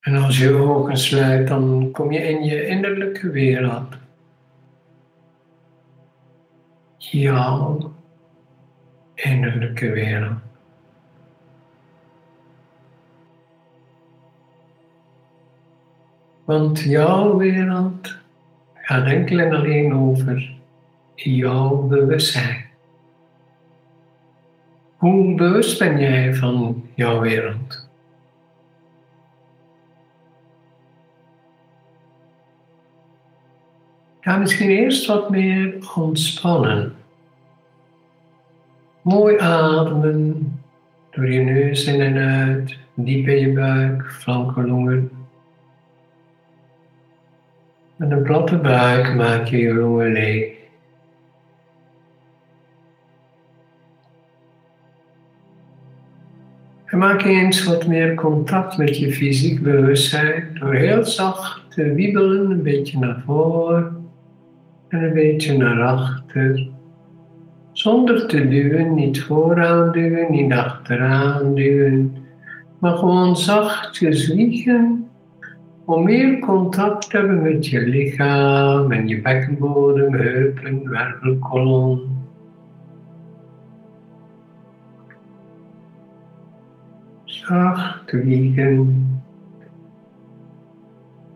En als je ogen sluit, dan kom je in je innerlijke wereld. Jouw innerlijke wereld. Want jouw wereld gaat enkel en alleen over jouw bewustzijn. Hoe bewust ben jij van jouw wereld? Ga misschien eerst wat meer ontspannen. Mooi ademen door je neus in en uit, diep in je buik, flanken, longen. Met een platte buik maak je je longen leeg. En maak eens wat meer contact met je fysiek bewustzijn door heel zacht te wiebelen, een beetje naar voren en een beetje naar achter. Zonder te duwen, niet vooraan duwen, niet achteraan duwen, maar gewoon zachtjes wiegen om meer contact te hebben met je lichaam en je bekkenbodem, heupen, wervelkolom. Zacht wiegen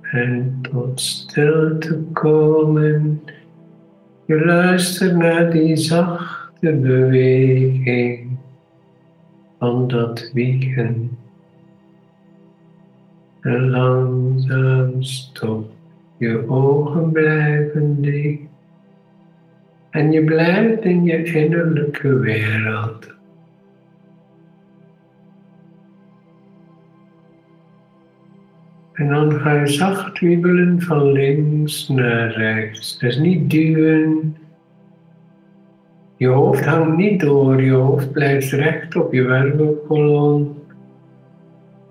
en tot stilte komen. Je luistert naar die zachte beweging van dat wiegen. En langzaam stop je ogen blijven dicht. En je blijft in je innerlijke wereld. En dan ga je zacht wiebelen van links naar rechts. Dus niet duwen. Je hoofd hangt niet door, je hoofd blijft recht op je wervelkolom.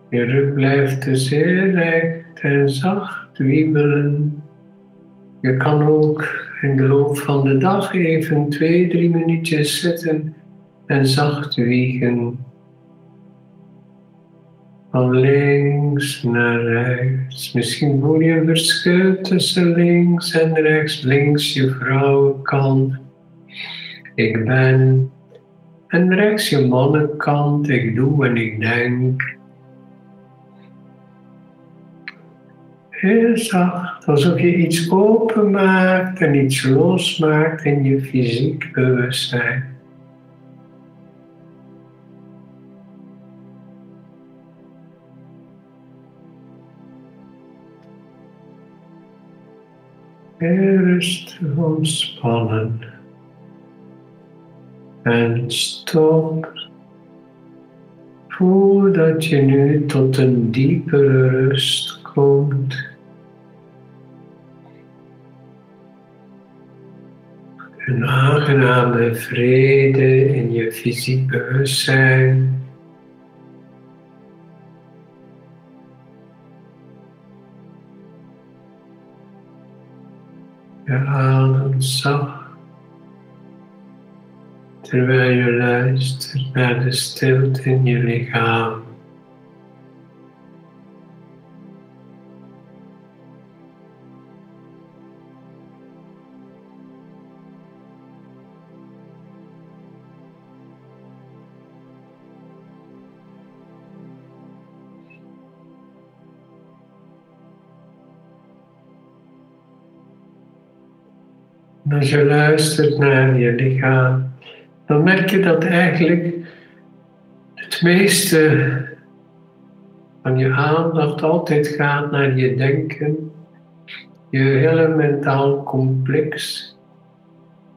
Je rug blijft dus heel recht en zacht wiebelen. Je kan ook in de loop van de dag even twee, drie minuutjes zitten en zacht wiegen. Van links naar rechts. Misschien voel je een verschil tussen links en rechts. Links je vrouwenkant. Ik ben. En rechts je mannenkant. Ik doe en ik denk. Heel zacht, alsof je iets openmaakt en iets losmaakt in je fysiek bewustzijn. Rustig ontspannen. En stop. Voel dat je nu tot een diepere rust komt. Een aangename vrede in je fysiek bewustzijn. Je ademt zacht terwijl je luistert naar de stilte in je lichaam. als je luistert naar je lichaam, dan merk je dat eigenlijk het meeste van je aandacht altijd gaat naar je denken, je hele mentaal complex,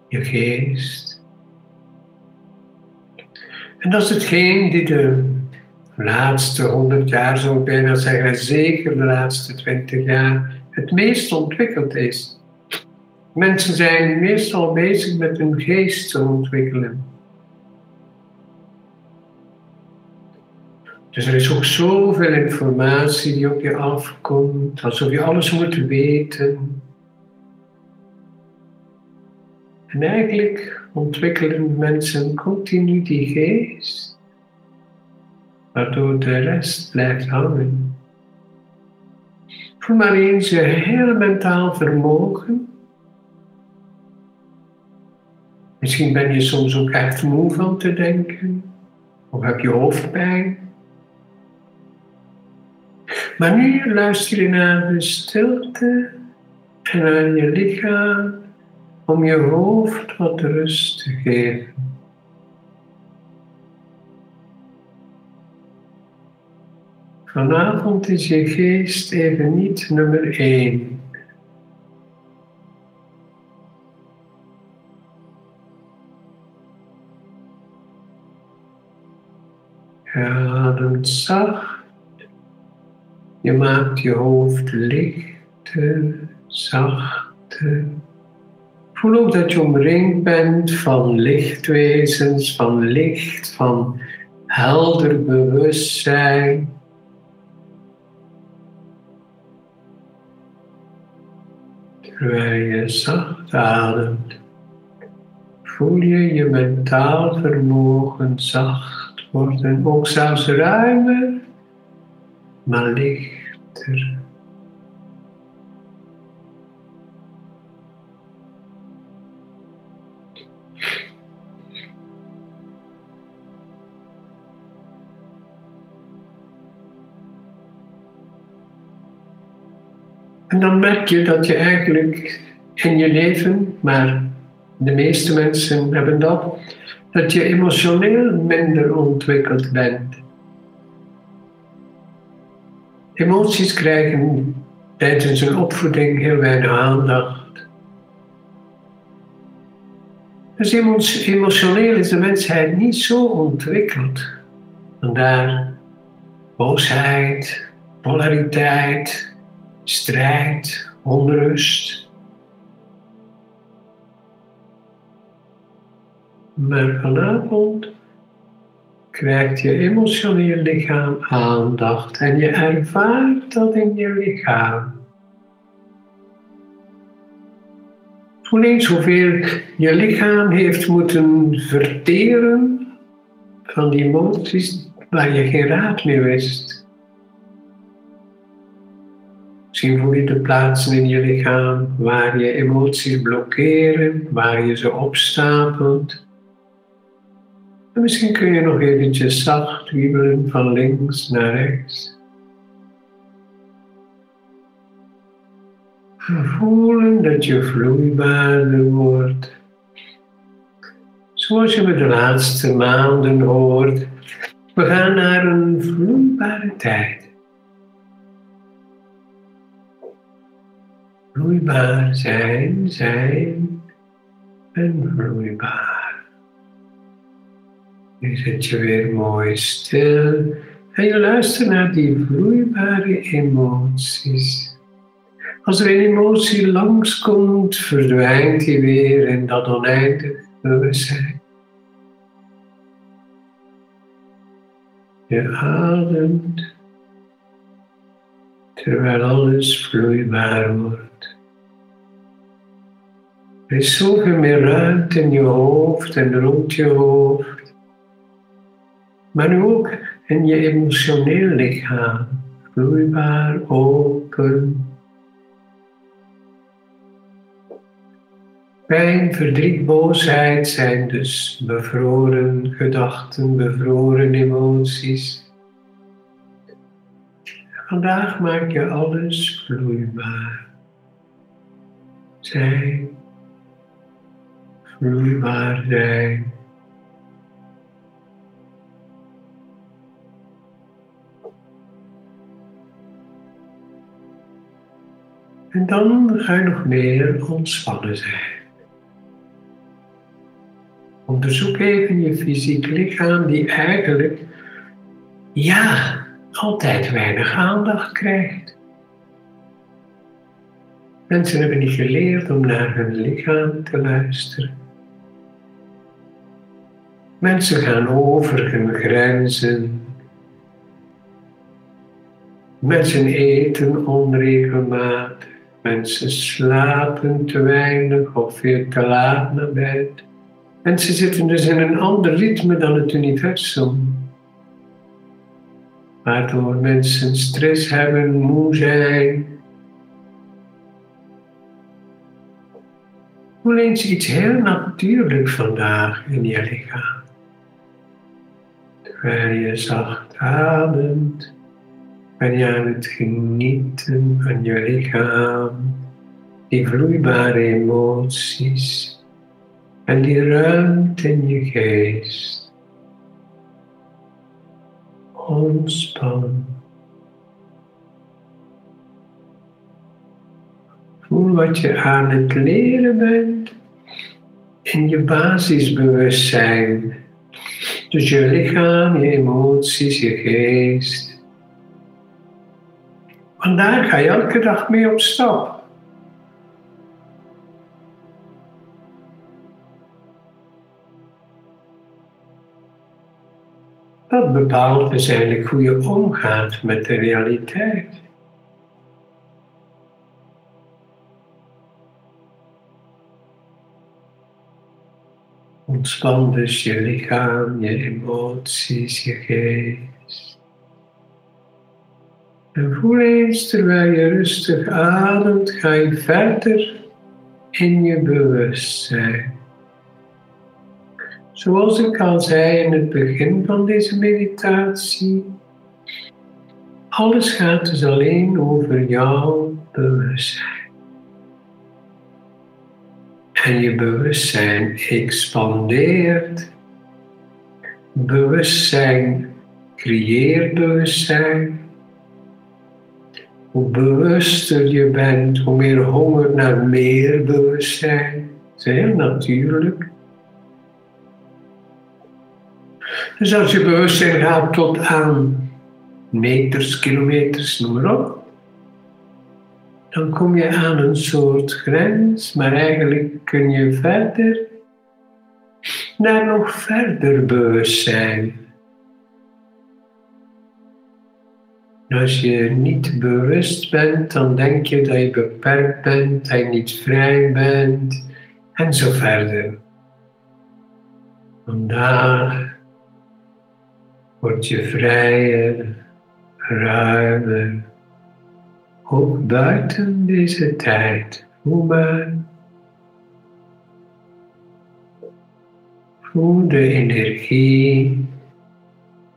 je geest. En dat is hetgeen die de laatste honderd jaar, zou ik bijna zeggen, zeker de laatste twintig jaar, het meest ontwikkeld is. Mensen zijn meestal bezig met hun geest te ontwikkelen. Dus er is ook zoveel informatie die op je afkomt, alsof je alles moet weten. En eigenlijk ontwikkelen mensen continu die geest, waardoor de rest blijft hangen. Voel maar eens je hele mentaal vermogen. Misschien ben je soms ook echt moe van te denken. Of heb je hoofdpijn. Maar nu luister je naar de stilte en aan je lichaam om je hoofd wat rust te geven. Vanavond is je geest even niet nummer één. Ademt zacht. Je maakt je hoofd lichter, zachter. Voel ook dat je omringd bent van lichtwezens, van licht, van helder bewustzijn. Terwijl je zacht ademt, voel je je mentaal vermogen zacht worden, ook zelfs ruimer, maar lichter. En dan merk je dat je eigenlijk in je leven, maar de meeste mensen hebben dat, dat je emotioneel minder ontwikkeld bent. Emoties krijgen tijdens een opvoeding heel weinig aandacht. Dus emotioneel is de mensheid niet zo ontwikkeld. Vandaar boosheid, polariteit, strijd, onrust. Maar vanavond krijgt je emotioneel lichaam aandacht en je ervaart dat in je lichaam. Voel eens hoeveel je lichaam heeft moeten verteren van die emoties waar je geen raad meer wist. Misschien voel je de plaatsen in je lichaam waar je emoties blokkeren, waar je ze opstapelt. En misschien kun je nog eventjes zacht wiebelen van links naar rechts. Voelen dat je vloeibaarder wordt. Zoals je me de laatste maanden hoort, we gaan naar een vloeibare tijd. vloeibaar zijn, zijn en vloeibaar. Nu zit je weer mooi stil en je luistert naar die vloeibare emoties. Als er een emotie langskomt, verdwijnt die weer in dat oneindig bewustzijn. Je ademt terwijl alles vloeibaar wordt. Er is zoveel meer ruimte in je hoofd en rond je hoofd. Maar nu ook in je emotioneel lichaam. Vloeibaar, open. Pijn, verdriet, boosheid zijn dus bevroren gedachten, bevroren emoties. Vandaag maak je alles vloeibaar. Zijn vloeibaar zijn. En dan ga je nog meer ontspannen zijn. Onderzoek even je fysiek lichaam die eigenlijk, ja, altijd weinig aandacht krijgt. Mensen hebben niet geleerd om naar hun lichaam te luisteren. Mensen gaan over hun grenzen. Mensen eten onregelmatig. Mensen slapen te weinig of weer te laat naar bed. Mensen zitten dus in een ander ritme dan het universum. Waardoor mensen stress hebben, moe zijn. Voel eens iets heel natuurlijk vandaag in je lichaam. Terwijl je zacht ademt ben je aan het genieten van je lichaam, die vloeibare emoties en die ruimte in je geest. Ontspan. Voel wat je aan het leren bent in je basisbewustzijn. Dus je lichaam, je emoties, je geest. Want daar ga je elke dag mee op stap. Dat bepaalt dus eigenlijk hoe je omgaat met de realiteit. Ontspan dus je lichaam, je emoties, je geest. En voel eens terwijl je rustig ademt, ga je verder in je bewustzijn. Zoals ik al zei in het begin van deze meditatie, alles gaat dus alleen over jouw bewustzijn. En je bewustzijn expandeert. Bewustzijn creëert bewustzijn. Hoe bewuster je bent, hoe meer honger naar meer bewustzijn. Dat is heel natuurlijk. Dus als je bewustzijn gaat tot aan meters, kilometers, noem maar op, dan kom je aan een soort grens, maar eigenlijk kun je verder naar nog verder bewustzijn. Als je niet bewust bent, dan denk je dat je beperkt bent, dat je niet vrij bent en zo verder. Vandaag word je vrijer, ruimer, ook buiten deze tijd. Voel maar. Voel de energie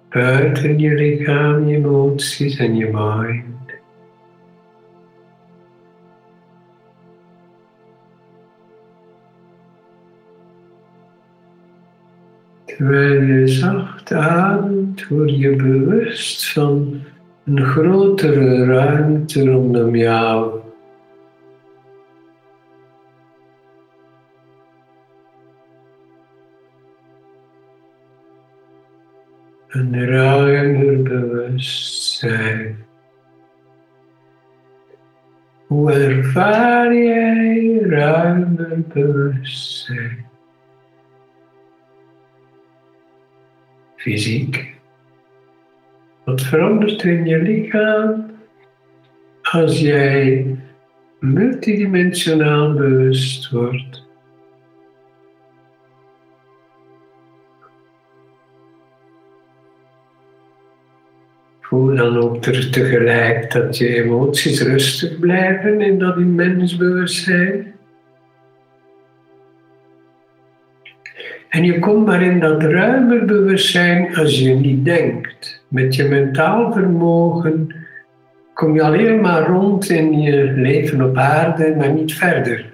buiten je lichaam, je emoties en je mind. Terwijl je zacht ademt, word je bewust van een grotere ruimte rondom jou. Een ruimer bewustzijn. Hoe ervaar jij ruimer bewustzijn? Fysiek. Wat verandert in je lichaam als jij multidimensionaal bewust wordt? Voel dan ook er tegelijk dat je emoties rustig blijven in dat immens bewustzijn. En je komt maar in dat ruimer bewustzijn als je niet denkt. Met je mentaal vermogen kom je alleen maar rond in je leven op aarde, maar niet verder.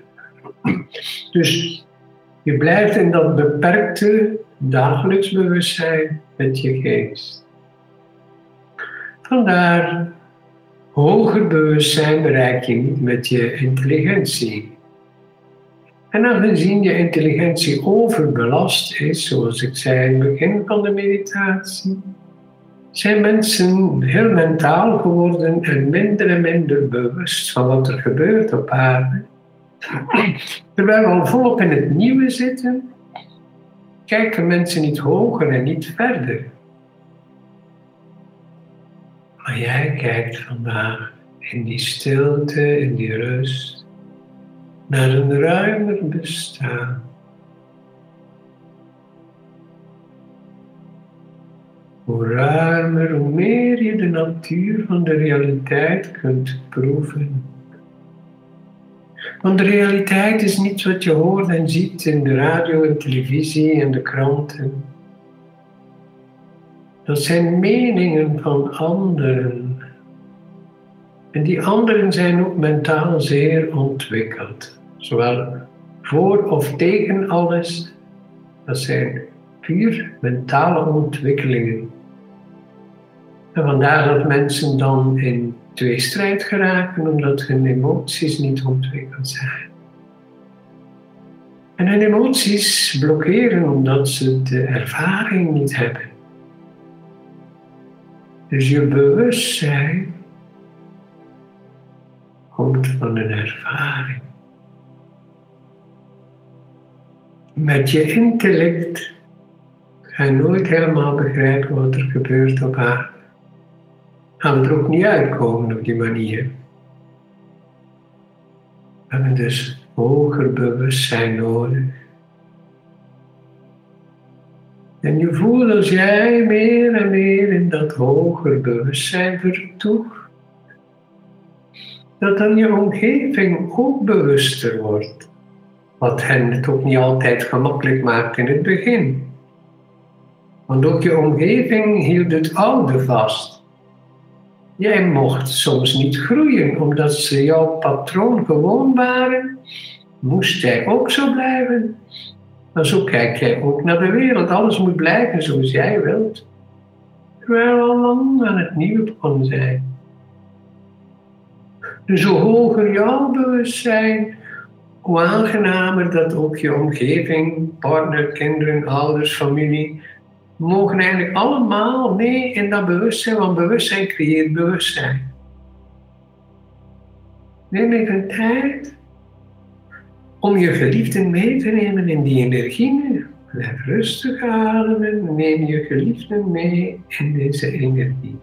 Dus je blijft in dat beperkte dagelijks bewustzijn met je geest. Vandaar hoger bewustzijn bereik je niet met je intelligentie. En aangezien je intelligentie overbelast is, zoals ik zei in het begin van de meditatie, zijn mensen heel mentaal geworden en minder en minder bewust van wat er gebeurt op aarde. Terwijl we al volop in het nieuwe zitten, kijken mensen niet hoger en niet verder. Maar jij kijkt vandaag in die stilte, in die rust, naar een ruimer bestaan. Hoe ruimer, hoe meer je de natuur van de realiteit kunt proeven. Want de realiteit is niet wat je hoort en ziet in de radio en televisie en de kranten. Dat zijn meningen van anderen. En die anderen zijn ook mentaal zeer ontwikkeld. Zowel voor of tegen alles. Dat zijn puur mentale ontwikkelingen. En vandaar dat mensen dan in tweestrijd geraken omdat hun emoties niet ontwikkeld zijn. En hun emoties blokkeren omdat ze de ervaring niet hebben. Dus je bewustzijn komt van een ervaring. Met je intellect ga je nooit helemaal begrijpen wat er gebeurt op aarde. Gaan we er ook niet uitkomen op die manier. We hebben dus hoger bewustzijn nodig. En je voelt als jij meer en meer in dat hoger bewustzijn vertoeft, dat dan je omgeving ook bewuster wordt. Wat hen het ook niet altijd gemakkelijk maakt in het begin. Want ook je omgeving hield het oude vast. Jij mocht soms niet groeien omdat ze jouw patroon gewoon waren. Moest jij ook zo blijven? Maar zo kijk jij ook naar de wereld. Alles moet blijven zoals jij wilt. Terwijl we al lang aan het nieuwe begonnen zijn. Dus hoe hoger jouw bewustzijn, hoe aangenamer dat ook je omgeving, partner, kinderen, ouders, familie, mogen eigenlijk allemaal mee in dat bewustzijn, want bewustzijn creëert bewustzijn. Neem even tijd om je geliefden mee te nemen in die energie. Blijf rustig ademen, neem je geliefden mee in deze energie.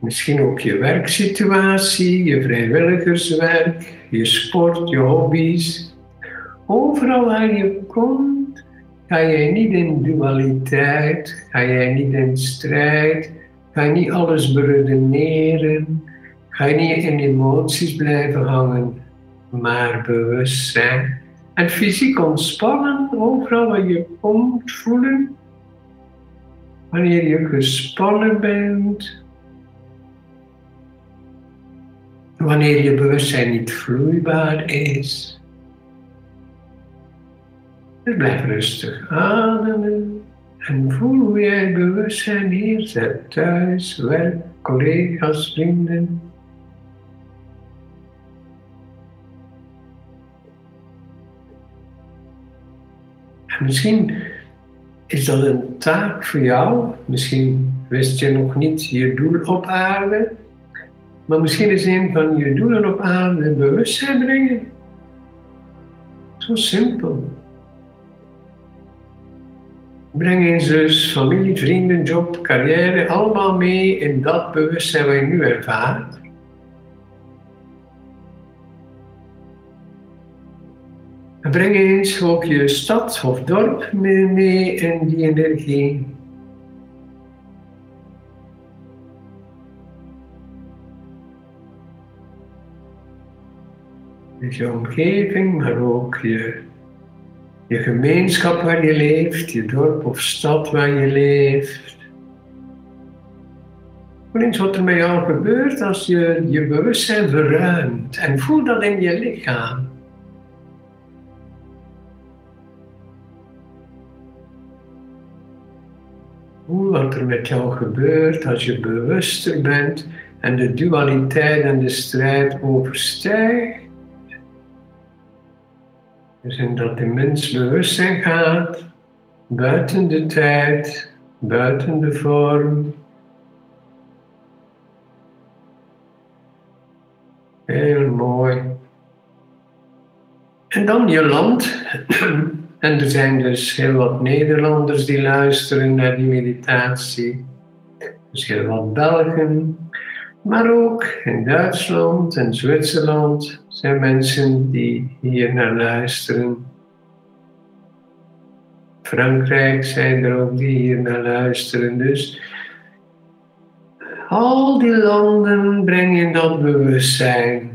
Misschien ook je werksituatie, je vrijwilligerswerk, je sport, je hobby's. Overal waar je komt, ga jij niet in dualiteit, ga jij niet in strijd, ga je niet alles beredeneren, ga je niet in emoties blijven hangen, maar bewust zijn. En fysiek ontspannen, overal waar je komt, voelen. Wanneer je gespannen bent, Wanneer je bewustzijn niet vloeibaar is. Blijf rustig ademen en voel hoe jij bewustzijn hier zet. Thuis, werk, collega's, vrienden. En misschien is dat een taak voor jou. Misschien wist je nog niet je doel op aarde. Maar misschien is een van je doelen op aarde bewustzijn brengen. Zo simpel. Breng eens dus familie, vrienden, job, carrière, allemaal mee in dat bewustzijn wat je nu ervaart. En breng eens ook je stad of dorp mee in die energie. Je omgeving, maar ook je, je gemeenschap waar je leeft, je dorp of stad waar je leeft. Voel eens wat er met jou gebeurt als je je bewustzijn verruimt en voel dat in je lichaam. Voel wat er met jou gebeurt als je bewuster bent en de dualiteit en de strijd overstijgt. Dus in dat de mens bewustzijn gaat, buiten de tijd, buiten de vorm. Heel mooi. En dan je land. En er zijn dus heel wat Nederlanders die luisteren naar die meditatie. Dus heel wat Belgen. Maar ook in Duitsland en Zwitserland zijn mensen die hier naar luisteren. Frankrijk zijn er ook die hier naar luisteren. Dus al die landen brengen dat bewustzijn.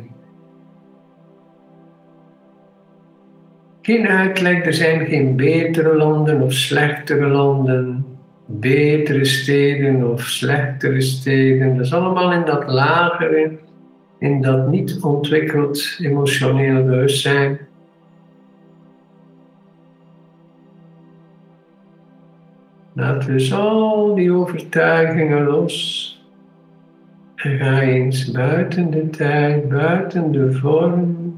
Geen uitleg, er zijn geen betere landen of slechtere landen, betere steden of slechtere steden. Dat is allemaal in dat lagere, in dat niet ontwikkeld emotioneel bewustzijn. Laat dus al die overtuigingen los. En ga eens buiten de tijd, buiten de vorm,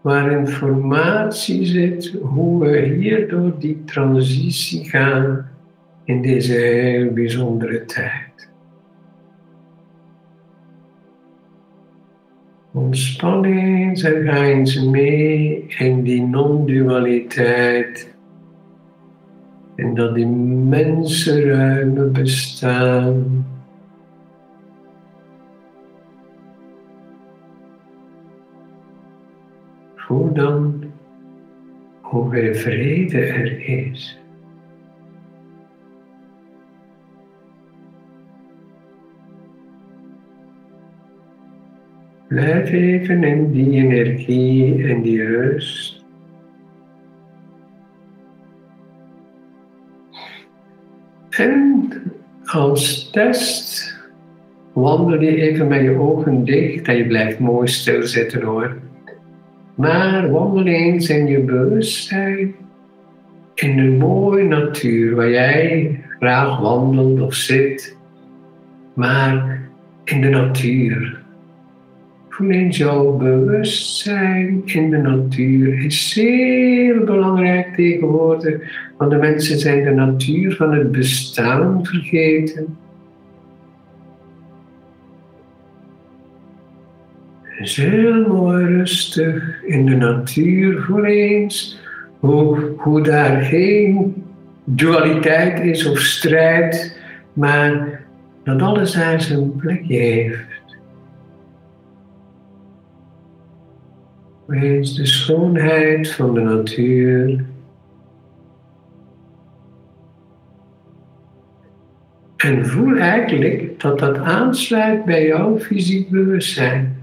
waar informatie zit, hoe we hier door die transitie gaan in deze heel bijzondere tijd. Ontspan eens en ga eens mee in die non-dualiteit. En dat die mensenruime bestaan. Voel dan hoeveel vrede er is. Blijf even in die energie en die rust. En als test wandel je even met je ogen dicht en je blijft mooi stilzitten hoor. Maar wandel eens in je bewustzijn in een mooie natuur waar jij graag wandelt of zit, maar in de natuur. Voel eens jouw bewustzijn in de natuur is zeer belangrijk tegenwoordig, want de mensen zijn de natuur van het bestaan vergeten. is heel mooi rustig in de natuur voor eens. Hoe, hoe daar geen dualiteit is of strijd, maar dat alles daar zijn plekje heeft. Wees de schoonheid van de natuur. En voel eigenlijk dat dat aansluit bij jouw fysiek bewustzijn.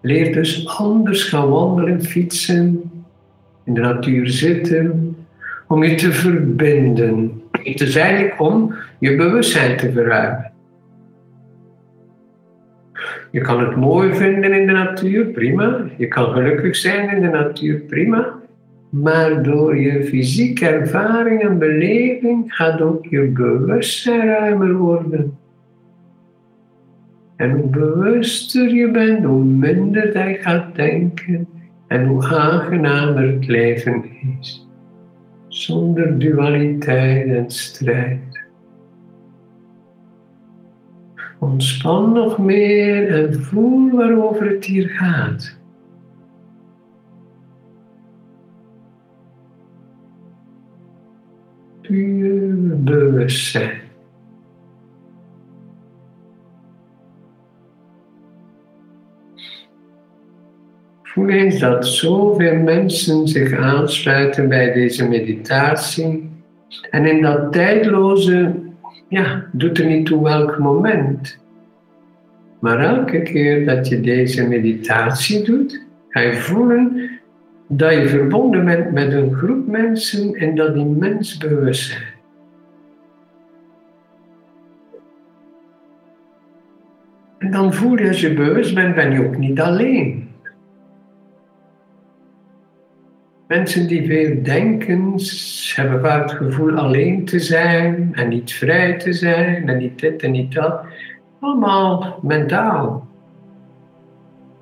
Leer dus anders gaan wandelen, fietsen, in de natuur zitten, om je te verbinden. Het is eigenlijk om je bewustzijn te verruimen. Je kan het mooi vinden in de natuur, prima. Je kan gelukkig zijn in de natuur, prima. Maar door je fysieke ervaring en beleving gaat ook je bewustzijn ruimer worden. En hoe bewuster je bent, hoe minder je gaat denken en hoe aangenamer het leven is. Zonder dualiteit en strijd. Ontspan nog meer en voel waarover het hier gaat. Puur bewustzijn. Voel eens dat zoveel mensen zich aansluiten bij deze meditatie. En in dat tijdloze, ja, doet er niet toe welk moment. Maar elke keer dat je deze meditatie doet, ga je voelen dat je verbonden bent met een groep mensen en dat die mens bewust zijn. En dan voel je als je bewust bent, ben je ook niet alleen. Mensen die veel denken, hebben vaak het gevoel alleen te zijn en niet vrij te zijn en niet dit en niet dat. Allemaal mentaal.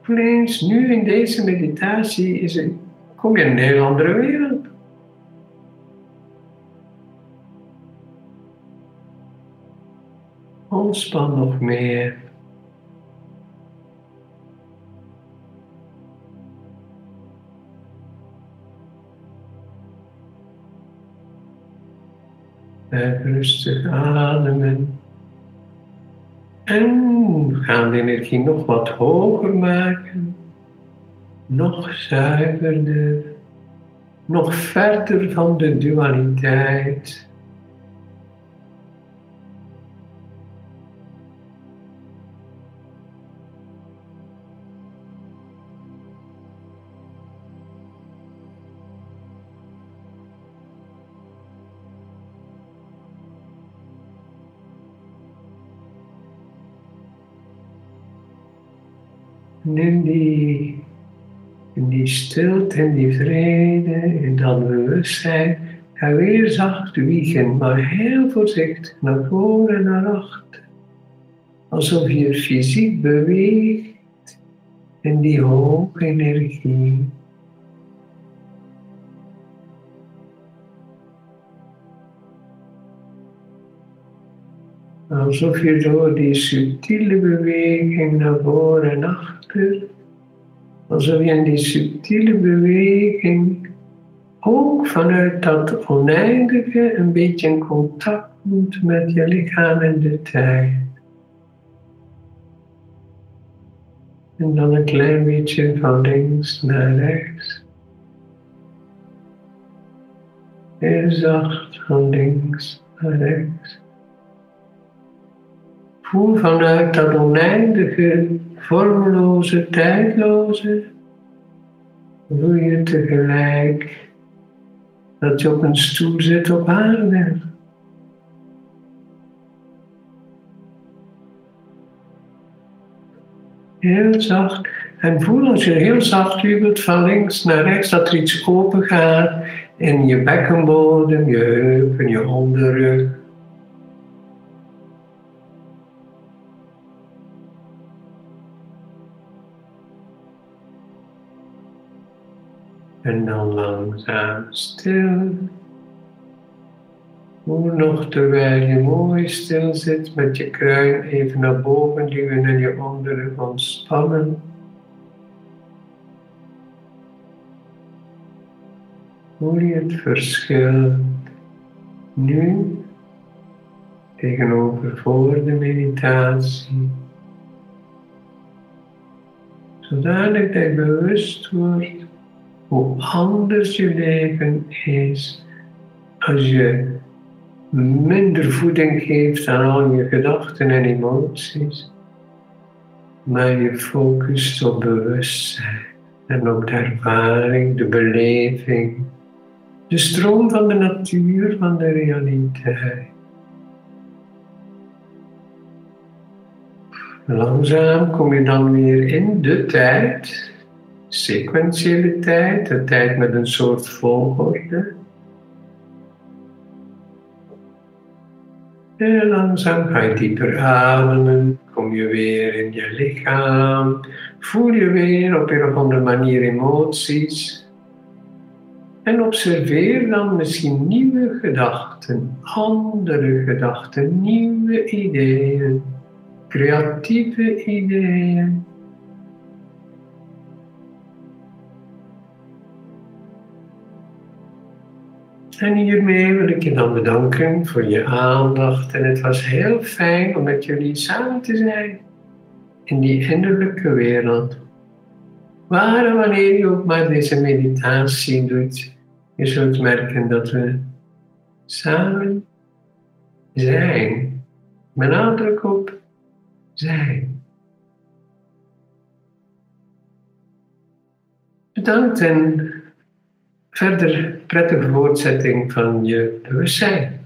Eens nu in deze meditatie is het, kom je in een heel andere wereld. Ontspan nog meer. Rustig ademen. En gaan de energie nog wat hoger maken. Nog zuiverder. Nog verder van de dualiteit. In die, in die stilte, in die vrede, in dat bewustzijn, ga weer zacht wiegen, maar heel voorzichtig naar voren en naar achter. Alsof je fysiek beweegt in die hoge energie. Alsof je door die subtiele beweging naar voren en achter, alsof je in die subtiele beweging ook vanuit dat oneindige een beetje in contact moet met je lichaam en de tijd. En dan een klein beetje van links naar rechts. Heel zacht van links naar rechts. Voel vanuit dat oneindige, vormloze, tijdloze, voel je tegelijk dat je op een stoel zit op aarde. Heel zacht. En voel als je heel zacht wiebelt van links naar rechts, dat er iets open gaat in je bekkenbodem, je heupen, je onderrug. En dan langzaam stil. Hoe nog terwijl je mooi stil zit met je kruin even naar boven duwen en je onderrug ontspannen. Voel je het verschil nu tegenover voor de meditatie. Zodanig dat je bewust wordt hoe anders je leven is als je minder voeding geeft aan al je gedachten en emoties, maar je focust op bewustzijn en op de ervaring, de beleving, de stroom van de natuur, van de realiteit. Langzaam kom je dan weer in de tijd sequentiële tijd, de tijd met een soort volgorde. En langzaam ga je dieper ademen, kom je weer in je lichaam, voel je weer op een of andere manier emoties. En observeer dan misschien nieuwe gedachten, andere gedachten, nieuwe ideeën, creatieve ideeën. En hiermee wil ik je dan bedanken voor je aandacht. En het was heel fijn om met jullie samen te zijn in die innerlijke wereld. Waar wanneer je ook maar deze meditatie doet, je zult merken dat we samen zijn. Met nadruk op zijn. Bedankt en verder prettige voortzetting van je bewustzijn.